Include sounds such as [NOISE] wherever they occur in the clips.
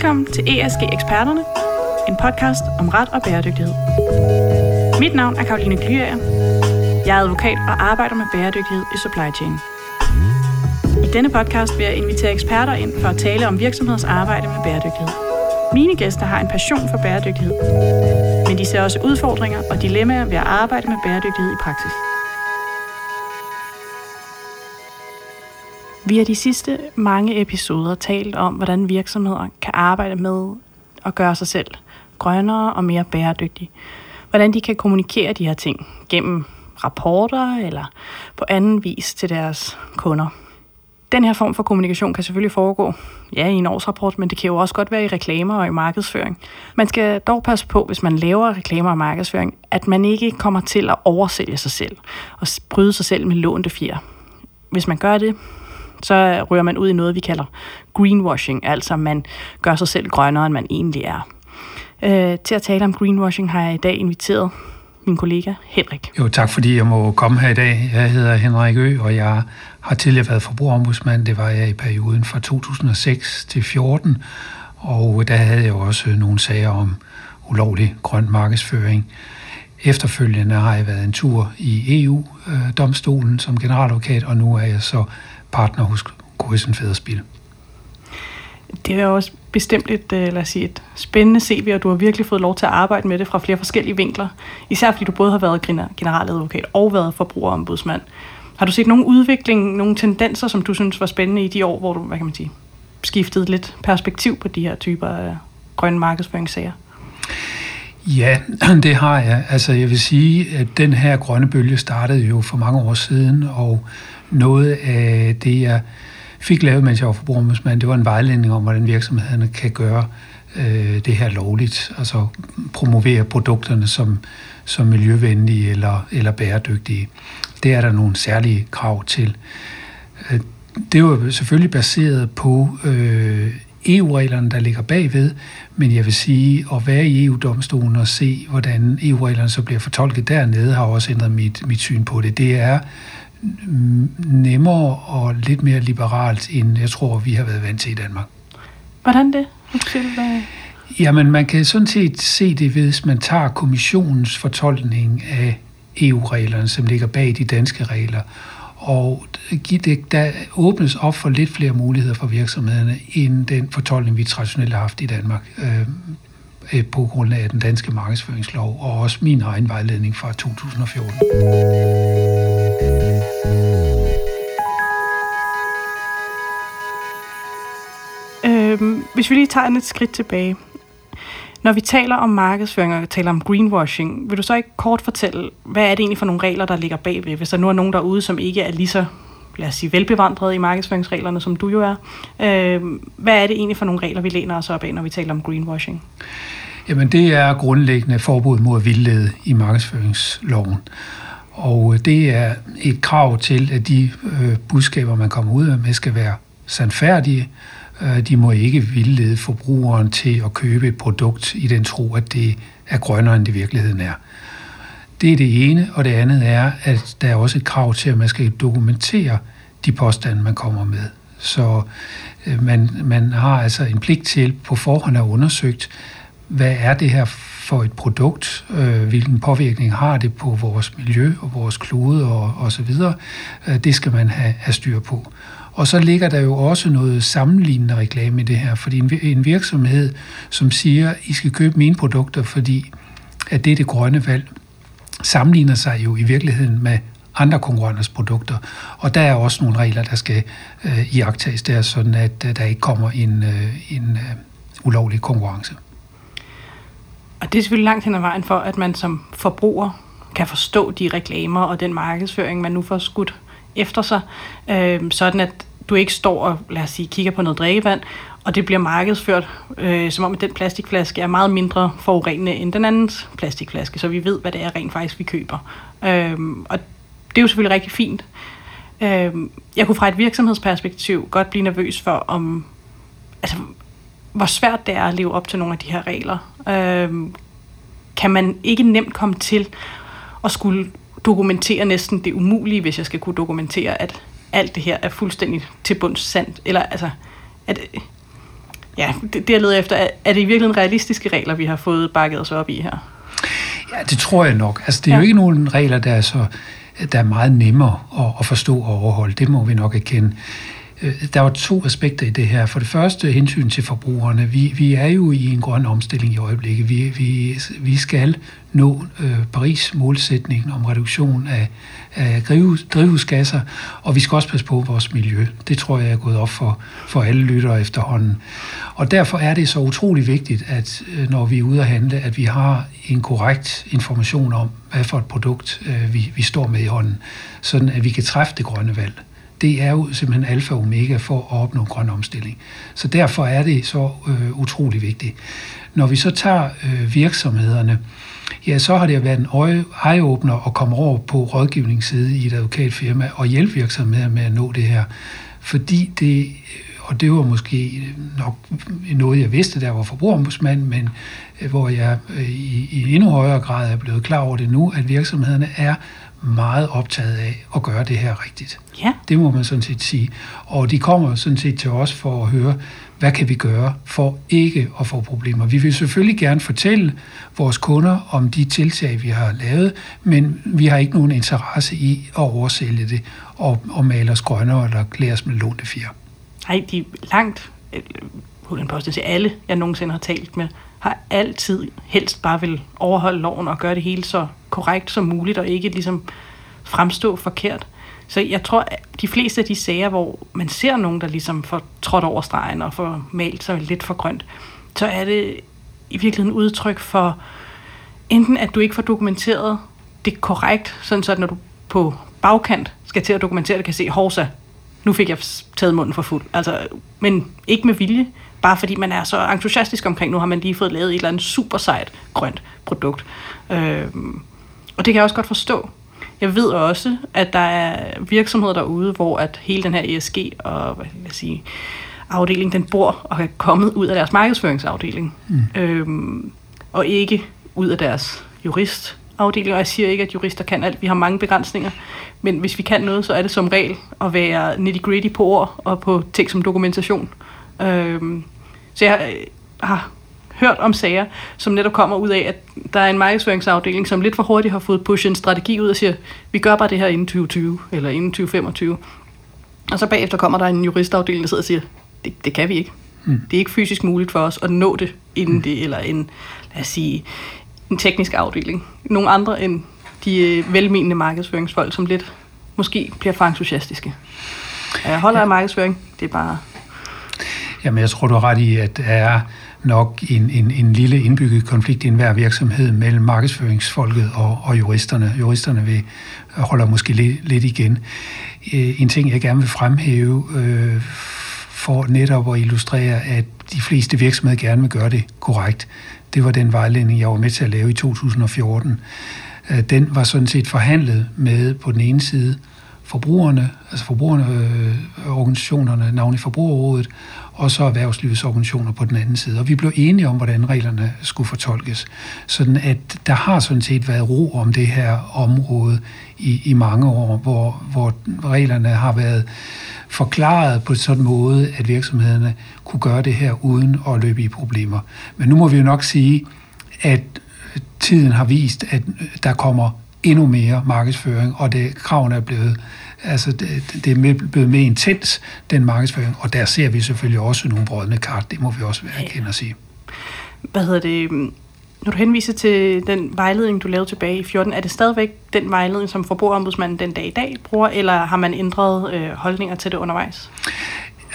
Velkommen til ESG Eksperterne, en podcast om ret og bæredygtighed. Mit navn er Karoline Glyager. Jeg er advokat og arbejder med bæredygtighed i supply chain. I denne podcast vil jeg invitere eksperter ind for at tale om virksomheders arbejde med bæredygtighed. Mine gæster har en passion for bæredygtighed, men de ser også udfordringer og dilemmaer ved at arbejde med bæredygtighed i praksis. Vi har de sidste mange episoder talt om, hvordan virksomheder kan arbejde med at gøre sig selv grønnere og mere bæredygtige. Hvordan de kan kommunikere de her ting gennem rapporter eller på anden vis til deres kunder. Den her form for kommunikation kan selvfølgelig foregå ja, i en årsrapport, men det kan jo også godt være i reklamer og i markedsføring. Man skal dog passe på, hvis man laver reklamer og markedsføring, at man ikke kommer til at oversælge sig selv og bryde sig selv med lånte fjer. Hvis man gør det, så rører man ud i noget, vi kalder greenwashing, altså man gør sig selv grønnere, end man egentlig er. Øh, til at tale om greenwashing har jeg i dag inviteret min kollega Henrik. Jo, tak fordi jeg må komme her i dag. Jeg hedder Henrik Ø, og jeg har tidligere været forbrugerombudsmand. Det var jeg i perioden fra 2006 til 2014, og der havde jeg også nogle sager om ulovlig grøn markedsføring. Efterfølgende har jeg været en tur i EU-domstolen øh, som generaladvokat, og nu er jeg så partner hos Gorisen Fæderspil. Det er også bestemt et, øh, lad os sige, et spændende CV, og du har virkelig fået lov til at arbejde med det fra flere forskellige vinkler. Især fordi du både har været generaladvokat og været forbrugerombudsmand. Har du set nogle udvikling, nogle tendenser, som du synes var spændende i de år, hvor du, hvad kan man sige, skiftede lidt perspektiv på de her typer af grønne markedsføringssager? Ja, [CLEARS THROAT] det har jeg. Altså jeg vil sige, at den her grønne bølge startede jo for mange år siden, og noget af det, jeg fik lavet, mens jeg var forbrugerombudsmand, det var en vejledning om, hvordan virksomhederne kan gøre øh, det her lovligt, altså promovere produkterne som, som miljøvenlige eller, eller bæredygtige. Det er der nogle særlige krav til. Øh, det var selvfølgelig baseret på øh, EU-reglerne, der ligger bagved, men jeg vil sige, at være i EU-domstolen og se, hvordan EU-reglerne så bliver fortolket dernede, har også ændret mit, mit syn på det. Det er nemmere og lidt mere liberalt, end jeg tror, vi har været vant til i Danmark. Hvordan det? Jamen, man kan sådan set se det, hvis man tager kommissionens fortolkning af EU-reglerne, som ligger bag de danske regler, og der åbnes op for lidt flere muligheder for virksomhederne, end den fortolkning, vi traditionelt har haft i Danmark øh, øh på grund af den danske markedsføringslov, og også min egen vejledning fra 2014. Øhm, hvis vi lige tager et skridt tilbage. Når vi taler om markedsføring og taler om greenwashing, vil du så ikke kort fortælle, hvad er det egentlig for nogle regler, der ligger bagved? Hvis der nu er nogen derude, som ikke er lige så lad os sige, velbevandret i markedsføringsreglerne, som du jo er. Øh, hvad er det egentlig for nogle regler, vi læner os op af, når vi taler om greenwashing? Jamen det er grundlæggende forbud mod at vildlede i markedsføringsloven. Og øh, det er et krav til, at de øh, budskaber, man kommer ud med, skal være sandfærdige. Øh, Øh, de må ikke vildlede forbrugeren til at købe et produkt i den tro, at det er grønnere, end det i virkeligheden er. Det er det ene, og det andet er, at der er også et krav til, at man skal dokumentere de påstande, man kommer med. Så øh, man, man har altså en pligt til på forhånd at undersøgt, hvad er det her for et produkt, øh, hvilken påvirkning har det på vores miljø og vores klode og, og så videre. Øh, det skal man have, have styr på. Og så ligger der jo også noget sammenlignende reklame i det her, fordi en, virksomhed, som siger, I skal købe mine produkter, fordi at det er det grønne valg, sammenligner sig jo i virkeligheden med andre konkurrenters produkter. Og der er også nogle regler, der skal øh, iagtages der, sådan at øh, der ikke kommer en, øh, en øh, ulovlig konkurrence. Og det er selvfølgelig langt hen ad vejen for, at man som forbruger kan forstå de reklamer og den markedsføring, man nu får skudt efter sig, øh, sådan at du ikke står og, lad os sige, kigger på noget drikkevand, og det bliver markedsført, øh, som om at den plastikflaske er meget mindre forurenende end den andens plastikflaske, så vi ved, hvad det er rent faktisk, vi køber. Øh, og det er jo selvfølgelig rigtig fint. Øh, jeg kunne fra et virksomhedsperspektiv godt blive nervøs for, om altså, hvor svært det er at leve op til nogle af de her regler. Øh, kan man ikke nemt komme til at skulle dokumentere næsten det umulige, hvis jeg skal kunne dokumentere, at alt det her er fuldstændig til bunds sandt. Eller altså, at, ja, det, det jeg leder efter, er, er det i virkeligheden realistiske regler, vi har fået bakket os op i her? Ja, det tror jeg nok. Altså, det er ja. jo ikke nogen regler, der er, så, der er meget nemmere at, at forstå og overholde. Det må vi nok erkende. Øh, der var to aspekter i det her. For det første hensyn til forbrugerne. Vi, vi er jo i en grøn omstilling i øjeblikket. Vi, vi, vi skal nå øh, Paris målsætningen om reduktion af, af drivhusgasser, og vi skal også passe på vores miljø. Det tror jeg er gået op for, for alle lyttere efterhånden. Og derfor er det så utrolig vigtigt, at øh, når vi er ude at handle, at vi har en korrekt information om, hvad for et produkt øh, vi, vi står med i hånden, sådan at vi kan træffe det grønne valg det er jo simpelthen alfa og omega for at opnå grøn omstilling. Så derfor er det så øh, utrolig vigtigt. Når vi så tager øh, virksomhederne, ja, så har det været en øjeåbner at komme over på rådgivningsside i et advokatfirma og hjælpe virksomheder med at nå det her. Fordi det, øh, og det var måske nok noget, jeg vidste, der var forbrugerombudsmand, men øh, hvor jeg øh, i, i endnu højere grad er blevet klar over det nu, at virksomhederne er meget optaget af at gøre det her rigtigt. Ja. Det må man sådan set sige. Og de kommer sådan set til os for at høre, hvad kan vi gøre for ikke at få problemer. Vi vil selvfølgelig gerne fortælle vores kunder om de tiltag, vi har lavet, men vi har ikke nogen interesse i at oversælge det og, og male os grønnere eller klæde os med lånte fjer. Nej, de er langt, øh, på til alle, jeg nogensinde har talt med, har altid helst bare vil overholde loven og gøre det hele så korrekt som muligt, og ikke ligesom fremstå forkert. Så jeg tror, at de fleste af de sager, hvor man ser nogen, der ligesom får trådt over stregen og får malt sig lidt for grønt, så er det i virkeligheden udtryk for enten, at du ikke får dokumenteret det korrekt, sådan så at når du på bagkant skal til at dokumentere det, kan se, Horsa, nu fik jeg taget munden for fuld. Altså, men ikke med vilje, bare fordi man er så entusiastisk omkring, nu har man lige fået lavet et eller andet super sejt grønt produkt. Øh, og det kan jeg også godt forstå. Jeg ved også, at der er virksomheder derude, hvor at hele den her ESG og hvad skal jeg sige, afdeling, den bor og er kommet ud af deres markedsføringsafdeling. Mm. Øhm, og ikke ud af deres juristafdeling. Og jeg siger ikke, at jurister kan alt. Vi har mange begrænsninger. Men hvis vi kan noget, så er det som regel at være nitty-gritty på ord og på ting som dokumentation. Øhm, så jeg øh, har hørt om sager, som netop kommer ud af, at der er en markedsføringsafdeling, som lidt for hurtigt har fået pushet en strategi ud og siger, vi gør bare det her inden 2020 eller inden 2025. Og så bagefter kommer der en juristafdeling, der sidder og siger, det, det kan vi ikke. Mm. Det er ikke fysisk muligt for os at nå det inden mm. det, eller en, lad os sige, en teknisk afdeling. Nogle andre end de øh, velmenende markedsføringsfolk, som lidt måske bliver for entusiastiske. Jeg holder ja. af markedsføring, det er bare... Jamen, jeg tror, du har ret i, at der er nok en, en, en lille indbygget konflikt i enhver virksomhed mellem markedsføringsfolket og, og juristerne. Juristerne vil holder måske lidt, lidt igen. Øh, en ting, jeg gerne vil fremhæve øh, for netop at illustrere, at de fleste virksomheder gerne vil gøre det korrekt, det var den vejledning, jeg var med til at lave i 2014. Øh, den var sådan set forhandlet med på den ene side forbrugerne, altså forbrugerne, øh, organisationerne, navnlig Forbrugerrådet, og så erhvervslivets organisationer på den anden side. Og vi blev enige om, hvordan reglerne skulle fortolkes. Sådan at der har sådan set været ro om det her område i, i mange år, hvor, hvor reglerne har været forklaret på sådan en måde, at virksomhederne kunne gøre det her uden at løbe i problemer. Men nu må vi jo nok sige, at tiden har vist, at der kommer endnu mere markedsføring, og det kravene er blevet altså det, det er blevet mere intens, den markedsføring, og der ser vi selvfølgelig også nogle brødne kart, det må vi også være kendt at sige. Hvad hedder det? Når du henviser til den vejledning, du lavede tilbage i 14, er det stadigvæk den vejledning, som forbrugerombudsmanden den dag i dag bruger, eller har man ændret øh, holdninger til det undervejs?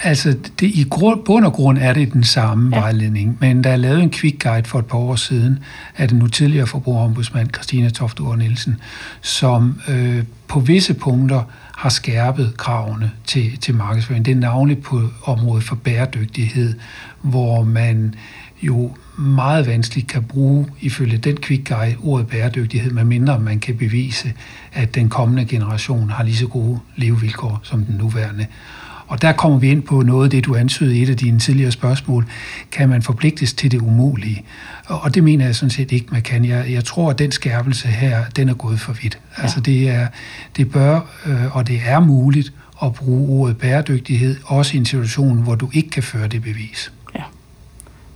Altså, det, i grund, bund og grund er det den samme ja. vejledning, men der er lavet en quick guide for et par år siden af den nu tidligere forbrugerombudsmand, Christina Toft Nielsen, som øh, på visse punkter har skærpet kravene til, til markedsføring. Det er navnligt på området for bæredygtighed, hvor man jo meget vanskeligt kan bruge, ifølge den quick guide, ordet bæredygtighed, medmindre man kan bevise, at den kommende generation har lige så gode levevilkår som den nuværende. Og der kommer vi ind på noget af det, du ansøgte i et af dine tidligere spørgsmål. Kan man forpligtes til det umulige? Og det mener jeg sådan set ikke, man kan. Jeg, jeg tror, at den skærpelse her, den er gået for vidt. Ja. Altså det, er, det bør, øh, og det er muligt at bruge ordet bæredygtighed, også i en situation, hvor du ikke kan føre det bevis. Ja,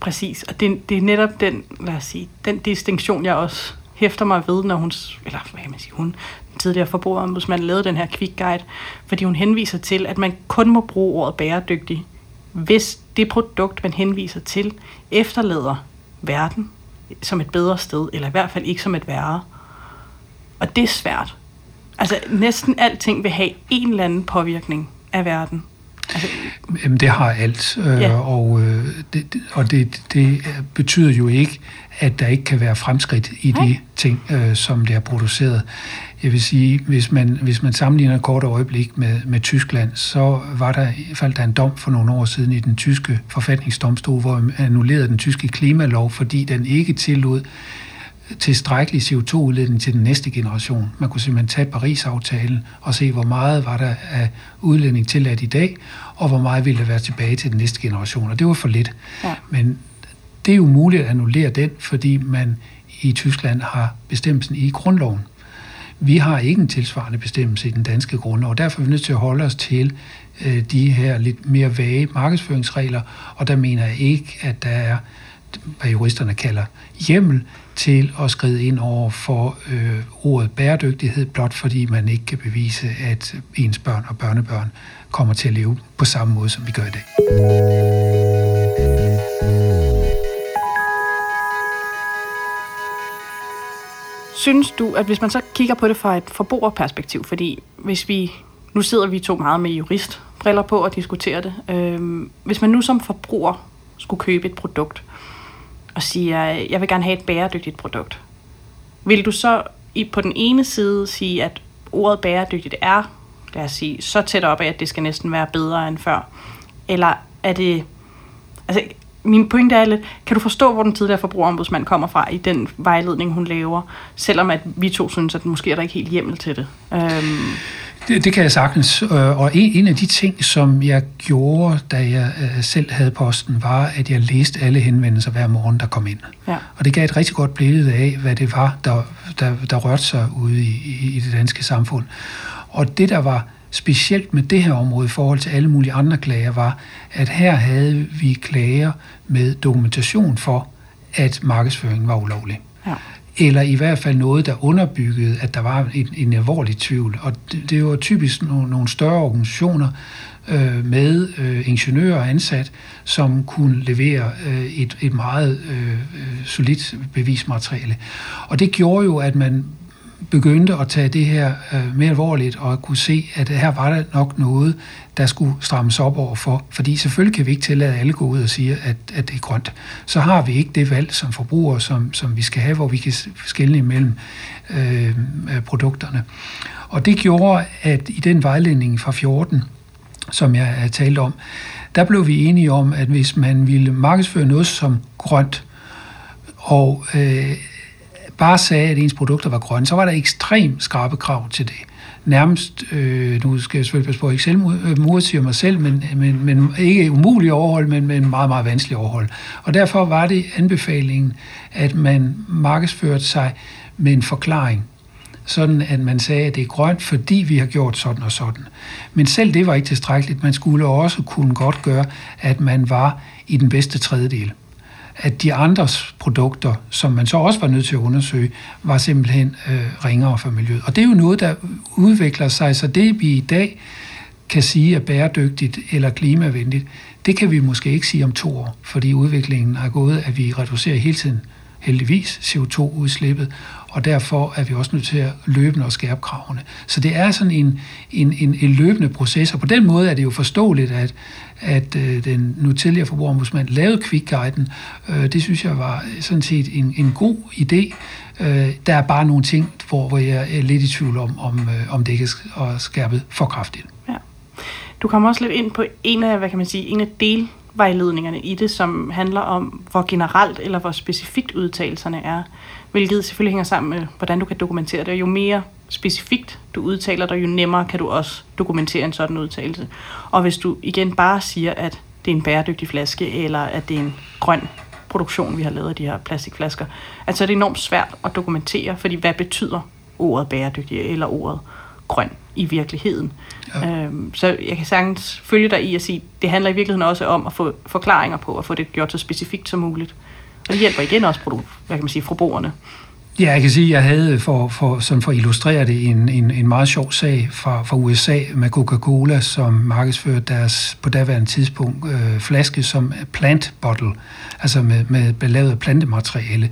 præcis. Og det, det er netop den, lad os sige, den distinktion, jeg også hæfter mig ved, når hun, eller hvad kan man sige, hun, tidligere forbrugerombudsmand, lavede den her quick guide, fordi hun henviser til, at man kun må bruge ordet bæredygtig, hvis det produkt, man henviser til, efterlader verden som et bedre sted, eller i hvert fald ikke som et værre. Og det er svært. Altså næsten alting vil have en eller anden påvirkning af verden. Altså, Jamen, det har alt, øh, ja. og, øh, det, og det, det betyder jo ikke, at der ikke kan være fremskridt i de ting, øh, som det er produceret. Jeg vil sige, hvis man, hvis man sammenligner et kort øjeblik med, med Tyskland, så var der i hvert fald der en dom for nogle år siden i den tyske forfatningsdomstol, hvor man annullerede den tyske klimalov, fordi den ikke tillod tilstrækkelig CO2-udledning til den næste generation. Man kunne simpelthen tage Paris-aftalen og se, hvor meget var der af udledning tilladt i dag, og hvor meget ville der være tilbage til den næste generation. Og det var for lidt. Ja. Men det er jo muligt at annullere den, fordi man i Tyskland har bestemmelsen i grundloven. Vi har ikke en tilsvarende bestemmelse i den danske grundlov, og derfor er vi nødt til at holde os til øh, de her lidt mere vage markedsføringsregler, og der mener jeg ikke, at der er, hvad juristerne kalder hjemmel til at skride ind over for øh, ordet bæredygtighed, blot fordi man ikke kan bevise, at ens børn og børnebørn kommer til at leve på samme måde, som vi gør i dag. Synes du, at hvis man så kigger på det fra et forbrugerperspektiv, fordi hvis vi, nu sidder vi to meget med juristbriller på og diskuterer det, øh, hvis man nu som forbruger skulle købe et produkt, og siger, jeg vil gerne have et bæredygtigt produkt, vil du så i, på den ene side sige, at ordet bæredygtigt er, lad os sige, så tæt op af, at det skal næsten være bedre end før? Eller er det... Altså, min pointe er lidt, kan du forstå, hvor den tidligere forbrugerombudsmand kommer fra i den vejledning, hun laver, selvom at vi to synes, at måske er der ikke helt hjemmel til det? Øhm. Det, det kan jeg sagtens. Øh, og en, en af de ting, som jeg gjorde, da jeg øh, selv havde posten, var, at jeg læste alle henvendelser hver morgen, der kom ind. Ja. Og det gav et rigtig godt billede af, hvad det var, der, der, der rørte sig ude i, i, i det danske samfund. Og det, der var specielt med det her område i forhold til alle mulige andre klager, var, at her havde vi klager med dokumentation for, at markedsføringen var ulovlig. Ja. Eller i hvert fald noget, der underbyggede, at der var en, en alvorlig tvivl. Og det, det var typisk nogle, nogle større organisationer øh, med øh, ingeniører ansat, som kunne levere øh, et, et meget øh, solidt bevismateriale. Og det gjorde jo, at man begyndte at tage det her øh, mere alvorligt og kunne se, at her var der nok noget, der skulle strammes op over for. Fordi selvfølgelig kan vi ikke tillade, at alle går ud og siger, at, at det er grønt. Så har vi ikke det valg som forbrugere, som, som vi skal have, hvor vi kan skelne imellem øh, øh, produkterne. Og det gjorde, at i den vejledning fra 14, som jeg har talt om, der blev vi enige om, at hvis man ville markedsføre noget som grønt, og øh, bare sagde, at ens produkter var grønne, så var der ekstremt skarpe krav til det. Nærmest, øh, nu skal jeg selvfølgelig passe på, at ikke selv øh, modsiger mig selv, men, men, men ikke umuligt overhold, men, men meget, meget vanskeligt overhold. Og derfor var det anbefalingen, at man markedsførte sig med en forklaring sådan at man sagde, at det er grønt, fordi vi har gjort sådan og sådan. Men selv det var ikke tilstrækkeligt. Man skulle også kunne godt gøre, at man var i den bedste tredjedel at de andres produkter, som man så også var nødt til at undersøge, var simpelthen øh, ringere for miljøet. Og det er jo noget, der udvikler sig, så det vi i dag kan sige er bæredygtigt eller klimavenligt, det kan vi måske ikke sige om to år, fordi udviklingen er gået, at vi reducerer hele tiden heldigvis CO2-udslippet, og derfor er vi også nødt til at løbende og skærpe kravene. Så det er sådan en, en, en, en løbende proces, og på den måde er det jo forståeligt, at, at øh, den nu tidligere forbrugerombudsmand lavede Quick-guiden. Øh, det synes jeg var sådan set en, en god idé. Øh, der er bare nogle ting, hvor, hvor jeg er lidt i tvivl om, om, øh, om det ikke er skærpet for kraftigt. Ja. Du kommer også lidt ind på en af, hvad kan man sige, en af del vejledningerne i det, som handler om, hvor generelt eller hvor specifikt udtalelserne er. Hvilket selvfølgelig hænger sammen med, hvordan du kan dokumentere det. Og jo mere specifikt du udtaler dig, jo nemmere kan du også dokumentere en sådan udtalelse. Og hvis du igen bare siger, at det er en bæredygtig flaske, eller at det er en grøn produktion, vi har lavet af de her plastikflasker, at så er det enormt svært at dokumentere, fordi hvad betyder ordet bæredygtig eller ordet grøn i virkeligheden. Ja. Øhm, så jeg kan sagtens følge dig i at sige, det handler i virkeligheden også om at få forklaringer på, at få det gjort så specifikt som muligt. Og det hjælper igen også, hvad kan man sige, forbrugerne. Ja, jeg kan sige, at jeg havde for, for, sådan for at illustrere det en, en, en meget sjov sag fra, fra USA med Coca-Cola, som markedsførte deres på daværende tidspunkt øh, flaske som plant bottle, altså med, med belavet plantemateriale.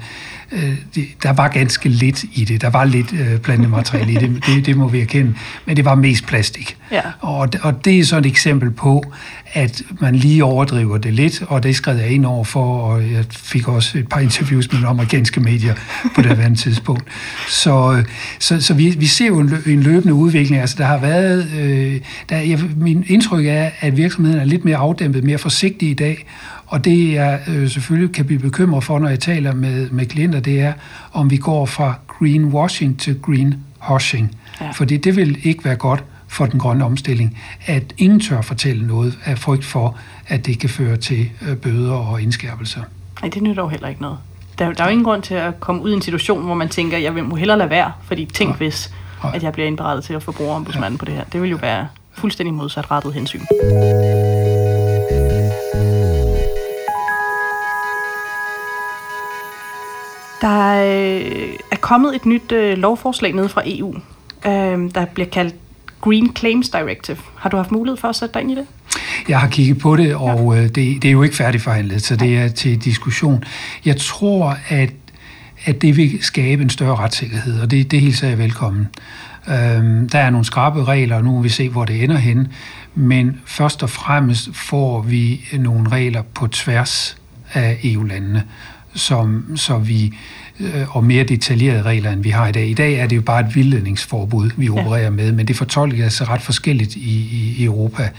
Øh, det, der var ganske lidt i det. Der var lidt øh, plantemateriale i det, [LAUGHS] det, det må vi erkende, men det var mest plastik. Ja. Og, og det er så et eksempel på, at man lige overdriver det lidt, og det skrev jeg ind over for, og jeg fik også et par interviews med amerikanske medier på det andet tidspunkt. Så, så, så vi, vi ser jo en, en løbende udvikling. Altså, der har været... Øh, der, jeg, min indtryk er, at virksomheden er lidt mere afdæmpet, mere forsigtig i dag, og det jeg øh, selvfølgelig kan blive bekymret for, når jeg taler med, med klienter, det er, om vi går fra greenwashing til greenwashing. Ja. Fordi det vil ikke være godt for den grønne omstilling, at ingen tør fortælle noget af frygt for, at det kan føre til øh, bøder og indskærpelser. Nej, det nytter jo heller ikke noget. Der, der er jo ingen grund til at komme ud i en situation, hvor man tænker, jeg vil må hellere lade være, fordi tænk ja. hvis, at jeg bliver indberettet til at få brugerombudsmanden ja. på det her. Det vil jo være fuldstændig modsat rettet hensyn. Der øh, er kommet et nyt øh, lovforslag ned fra EU, øh, der bliver kaldt Green Claims Directive. Har du haft mulighed for at sætte dig ind i det? Jeg har kigget på det, og ja. det, det er jo ikke færdigforhandlet, så det er til diskussion. Jeg tror, at, at det vil skabe en større retssikkerhed, og det, det hilser jeg velkommen. Øhm, der er nogle skrabe regler, og nu må vi se, hvor det ender hen. Men først og fremmest får vi nogle regler på tværs af EU-landene, som, så vi øh, og mere detaljerede regler, end vi har i dag. I dag er det jo bare et vildledningsforbud, vi opererer ja. med, men det fortolker sig ret forskelligt i, i Europa.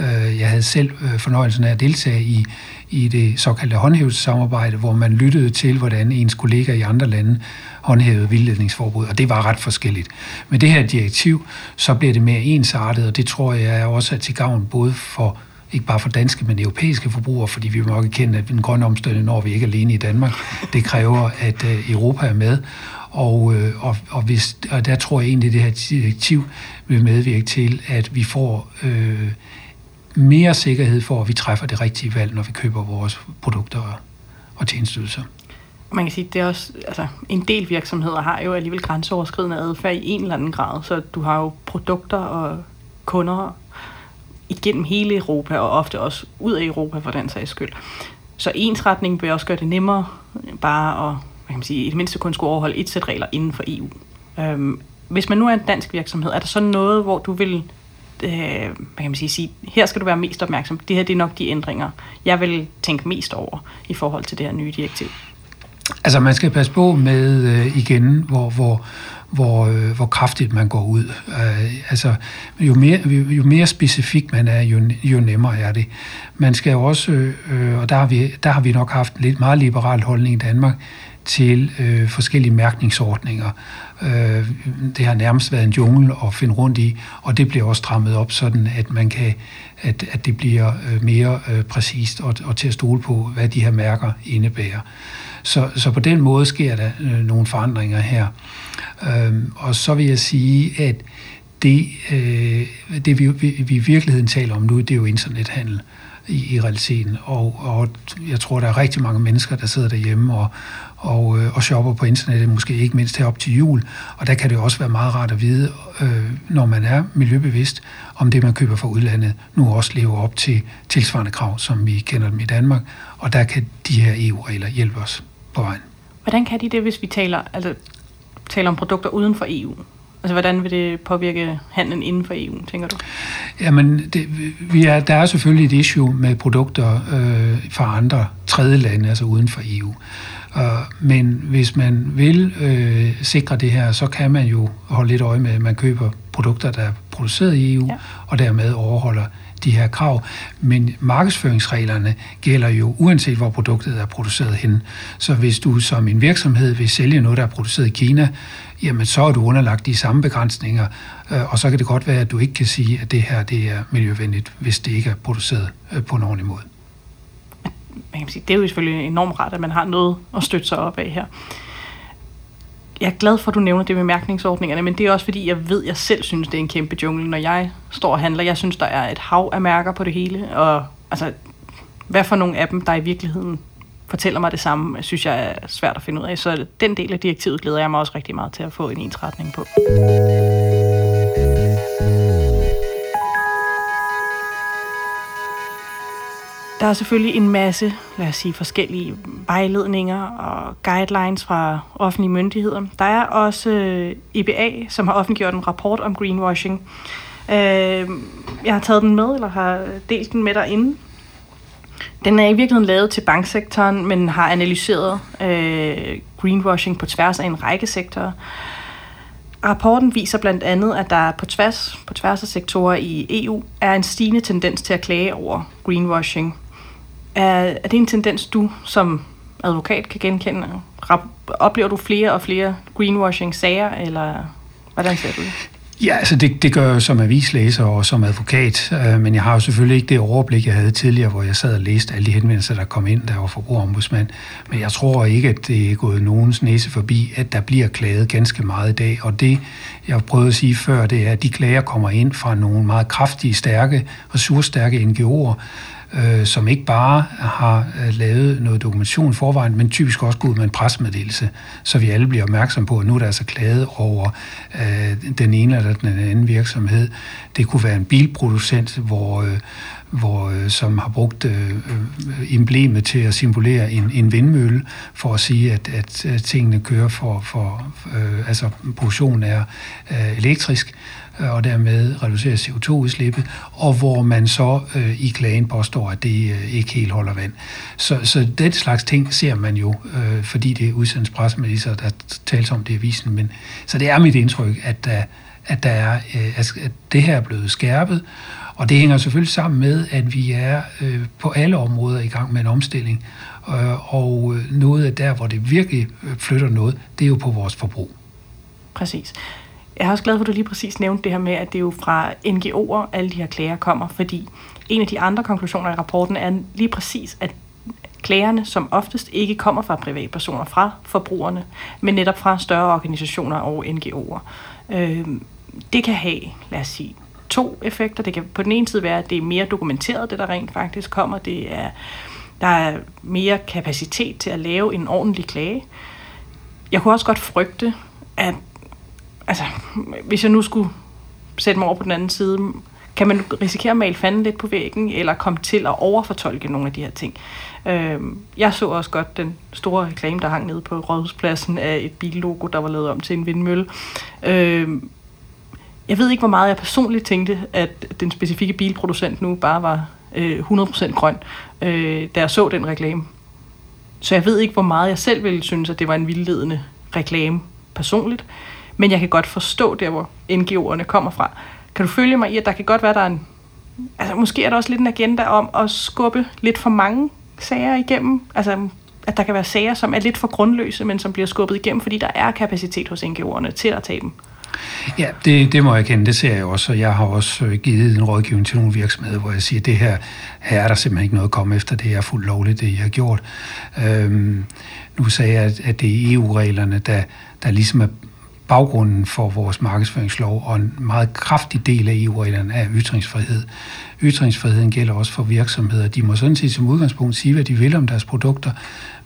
Øh, jeg havde selv øh, fornøjelsen af at deltage i, i det såkaldte håndhævelsessamarbejde, hvor man lyttede til, hvordan ens kollegaer i andre lande håndhævede vildledningsforbud, og det var ret forskelligt. Med det her direktiv, så bliver det mere ensartet, og det tror jeg også er til gavn både for ikke bare for danske, men europæiske forbrugere, fordi vi må ikke kende, at den grønne omstilling når vi ikke alene i Danmark. Det kræver, at øh, Europa er med, og, øh, og, og, hvis, og der tror jeg egentlig, at det her direktiv vil medvirke til, at vi får øh, mere sikkerhed for, at vi træffer det rigtige valg, når vi køber vores produkter og tjenestydelser. Man kan sige, at det er også, altså, en del virksomheder har jo alligevel grænseoverskridende adfærd i en eller anden grad, så du har jo produkter og kunder igennem hele Europa, og ofte også ud af Europa for den sags skyld. Så ensretning vil også gøre det nemmere bare at hvad kan man sige, i det mindste kun skulle overholde et sæt regler inden for EU. Øhm, hvis man nu er en dansk virksomhed, er der så noget, hvor du vil øh, hvad kan man sige, sige, her skal du være mest opmærksom. Det her det er nok de ændringer, jeg vil tænke mest over i forhold til det her nye direktiv. Altså man skal passe på med øh, igen, hvor, hvor, hvor, øh, hvor kraftigt man går ud. Øh, altså, jo mere, jo mere specifik man er, jo, jo nemmere er det. Man skal jo også, øh, øh og der har, vi, der har vi nok haft en lidt meget liberal holdning i Danmark, til øh, forskellige mærkningsordninger. Øh, det har nærmest været en jungle at finde rundt i, og det bliver også strammet op, sådan at man kan, at, at det bliver øh, mere øh, præcist og, og til at stole på, hvad de her mærker indebærer. Så, så på den måde sker der øh, nogle forandringer her. Øh, og så vil jeg sige, at det, øh, det vi, vi, vi i virkeligheden taler om nu, det er jo internethandel i, i realiteten. Og, og jeg tror, der er rigtig mange mennesker, der sidder derhjemme og, og, øh, og shopper på internettet, måske ikke mindst her op til jul. Og der kan det også være meget rart at vide, øh, når man er miljøbevidst, om det, man køber fra udlandet, nu også lever op til tilsvarende krav, som vi kender dem i Danmark. Og der kan de her EU-regler hjælpe os på vejen. Hvordan kan de det, hvis vi taler, altså, taler om produkter uden for EU? Altså, hvordan vil det påvirke handlen inden for EU, tænker du? Jamen, det, vi er, der er selvfølgelig et issue med produkter øh, fra andre tredje lande, altså uden for EU. Uh, men hvis man vil øh, sikre det her, så kan man jo holde lidt øje med, at man køber produkter, der er produceret i EU, ja. og dermed overholder de her krav. Men markedsføringsreglerne gælder jo uanset hvor produktet er produceret hen. Så hvis du som en virksomhed vil sælge noget, der er produceret i Kina, jamen så er du underlagt de samme begrænsninger, øh, og så kan det godt være, at du ikke kan sige, at det her det er miljøvenligt, hvis det ikke er produceret øh, på en ordentlig måde. Man kan sige, det er jo selvfølgelig enormt rart, at man har noget at støtte sig op af her. jeg er glad for, at du nævner det med mærkningsordningerne, men det er også fordi, jeg ved, at jeg selv synes, det er en kæmpe jungle, når jeg står og handler. Jeg synes, der er et hav af mærker på det hele, og altså, hvad for nogle af dem, der i virkeligheden fortæller mig det samme, synes jeg er svært at finde ud af. Så den del af direktivet glæder jeg mig også rigtig meget til at få en ensretning på. Der er selvfølgelig en masse, lad os sige, forskellige vejledninger og guidelines fra offentlige myndigheder. Der er også øh, EBA, som har offentliggjort en rapport om greenwashing. Øh, jeg har taget den med, eller har delt den med derinde. Den er i virkeligheden lavet til banksektoren, men har analyseret øh, greenwashing på tværs af en række sektorer. Rapporten viser blandt andet, at der på tværs, på tværs af sektorer i EU er en stigende tendens til at klage over greenwashing. Er, er det en tendens, du som advokat kan genkende? Oplever du flere og flere greenwashing-sager, eller hvordan ser du det? Ja, altså det, det gør jeg som avislæser og som advokat, øh, men jeg har jo selvfølgelig ikke det overblik, jeg havde tidligere, hvor jeg sad og læste alle de henvendelser, der kom ind, der var forbrugerombudsmand. Men jeg tror ikke, at det er gået nogens næse forbi, at der bliver klaget ganske meget i dag. Og det, jeg prøvede at sige før, det er, at de klager kommer ind fra nogle meget kraftige, stærke, ressourcestærke NGO'er, øh, som ikke bare har øh, lavet noget dokumentation i forvejen, men typisk også går ud med en presmeddelelse, så vi alle bliver opmærksom på, at nu er der altså klaget over øh, den ene eller den anden virksomhed. Det kunne være en bilproducent, hvor, øh, hvor, øh, som har brugt øh, øh emblemet til at symbolere en, en vindmølle, for at sige, at, at, at tingene kører for, for øh, altså produktionen er øh, elektrisk, og dermed reducerer CO2-udslippet, og hvor man så øh, i klagen påstår, at det øh, ikke helt holder vand. Så, så den slags ting ser man jo, øh, fordi det er udsendt pressemeddelelser, der tales om det i avisen. Men, så det er mit indtryk, at, der, at, der er, øh, at det her er blevet skærpet, og det hænger selvfølgelig sammen med, at vi er øh, på alle områder i gang med en omstilling. Øh, og øh, noget af der, hvor det virkelig øh, flytter noget, det er jo på vores forbrug. Præcis. Jeg er også glad for, at du lige præcis nævnte det her med, at det er jo fra NGO'er, alle de her klager kommer, fordi en af de andre konklusioner i rapporten er lige præcis, at klagerne som oftest ikke kommer fra privatpersoner, fra forbrugerne, men netop fra større organisationer og NGO'er. Øh, det kan have, lad os sige, to effekter. Det kan på den ene side være, at det er mere dokumenteret, det der rent faktisk kommer. Det er, der er mere kapacitet til at lave en ordentlig klage. Jeg kunne også godt frygte, at altså, hvis jeg nu skulle sætte mig over på den anden side, kan man risikere at male fanden lidt på væggen, eller komme til at overfortolke nogle af de her ting. Øh, jeg så også godt den store reklame, der hang nede på Rådhuspladsen af et billogo, der var lavet om til en vindmølle. Øh, jeg ved ikke, hvor meget jeg personligt tænkte, at den specifikke bilproducent nu bare var øh, 100% grøn, øh, da jeg så den reklame. Så jeg ved ikke, hvor meget jeg selv ville synes, at det var en vildledende reklame personligt. Men jeg kan godt forstå der, hvor NGO'erne kommer fra. Kan du følge mig i, at der kan godt være, der er en... Altså, måske er der også lidt en agenda om at skubbe lidt for mange sager igennem. Altså, at der kan være sager, som er lidt for grundløse, men som bliver skubbet igennem, fordi der er kapacitet hos NGO'erne til at tage dem. Ja, det, det må jeg kende, det ser jeg også, og jeg har også øh, givet en rådgivning til nogle virksomheder, hvor jeg siger, at det her, her er der simpelthen ikke noget at komme efter, det er fuldt lovligt, det jeg har gjort. Øhm, nu sagde jeg, at, at det er EU-reglerne, der, der ligesom er baggrunden for vores markedsføringslov, og en meget kraftig del af EU-reglerne er ytringsfrihed. Ytringsfriheden gælder også for virksomheder. De må sådan set som udgangspunkt sige, hvad de vil om deres produkter,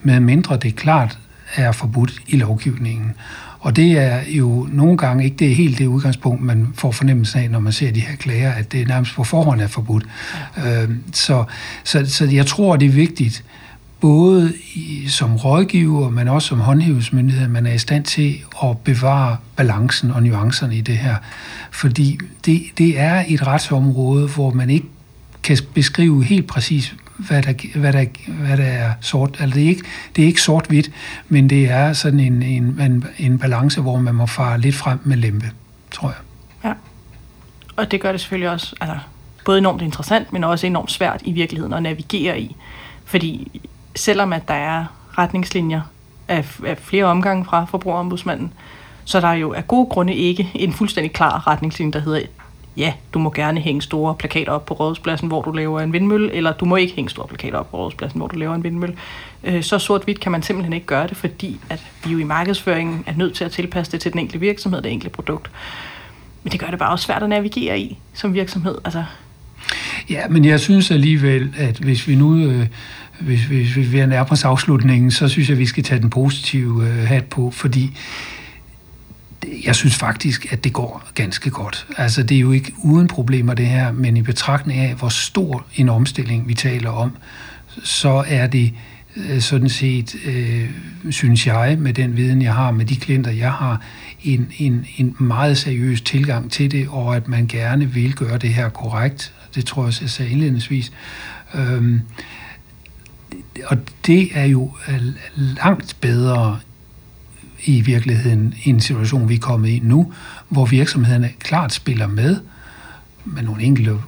med mindre det klart er forbudt i lovgivningen. Og det er jo nogle gange ikke det helt det udgangspunkt, man får fornemmelsen af, når man ser de her klager, at det nærmest på forhånd er forbudt. Ja. Øh, så, så, så jeg tror, det er vigtigt, både i, som rådgiver, men også som håndhævelsesmyndighed, man er i stand til at bevare balancen og nuancerne i det her. Fordi det, det er et retsområde, hvor man ikke kan beskrive helt præcis, hvad der, hvad der, hvad der er sort. Altså det er ikke, det er ikke sort-hvidt, men det er sådan en, en, en, en balance, hvor man må fare lidt frem med lempe, tror jeg. Ja, og det gør det selvfølgelig også altså, både enormt interessant, men også enormt svært i virkeligheden at navigere i. Fordi selvom at der er retningslinjer af, af flere omgange fra forbrugerombudsmanden, så der jo af gode grunde ikke en fuldstændig klar retningslinje, der hedder, ja, du må gerne hænge store plakater op på rådhuspladsen, hvor du laver en vindmølle, eller du må ikke hænge store plakater op på rådhuspladsen, hvor du laver en vindmølle. Øh, så sort-hvidt kan man simpelthen ikke gøre det, fordi at vi jo i markedsføringen er nødt til at tilpasse det til den enkelte virksomhed, det enkelte produkt. Men det gør det bare også svært at navigere i som virksomhed. Altså. Ja, men jeg synes alligevel, at hvis vi nu... Øh hvis, hvis, hvis vi er nærmest afslutningen, så synes jeg, at vi skal tage den positive øh, hat på, fordi jeg synes faktisk, at det går ganske godt. Altså, det er jo ikke uden problemer det her, men i betragtning af, hvor stor en omstilling vi taler om, så er det øh, sådan set, øh, synes jeg, med den viden, jeg har, med de klienter, jeg har, en, en, en meget seriøs tilgang til det, og at man gerne vil gøre det her korrekt. Det tror jeg også, jeg sagde indledningsvis. Øhm, og det er jo øh, langt bedre i virkeligheden i en situation, vi er kommet i nu, hvor virksomhederne klart spiller med, med nogle enkelte,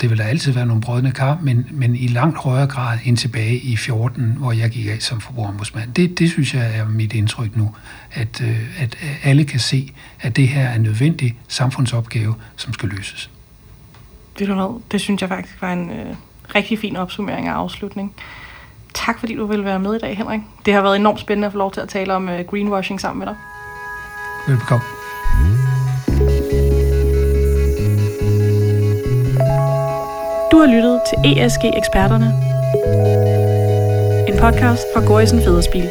det vil der altid være nogle brødne kar, men, men i langt højere grad end tilbage i 14, hvor jeg gik af som forbrugerombudsmand. Det, det synes jeg er mit indtryk nu, at, øh, at alle kan se, at det her er en nødvendig samfundsopgave, som skal løses. Det, det synes jeg faktisk var en øh, rigtig fin opsummering og afslutning. Tak fordi du ville være med i dag, Henrik. Det har været enormt spændende at få lov til at tale om uh, greenwashing sammen med dig. Velbekomme. Du har lyttet til ESG Eksperterne. En podcast fra Gorisen Federspil.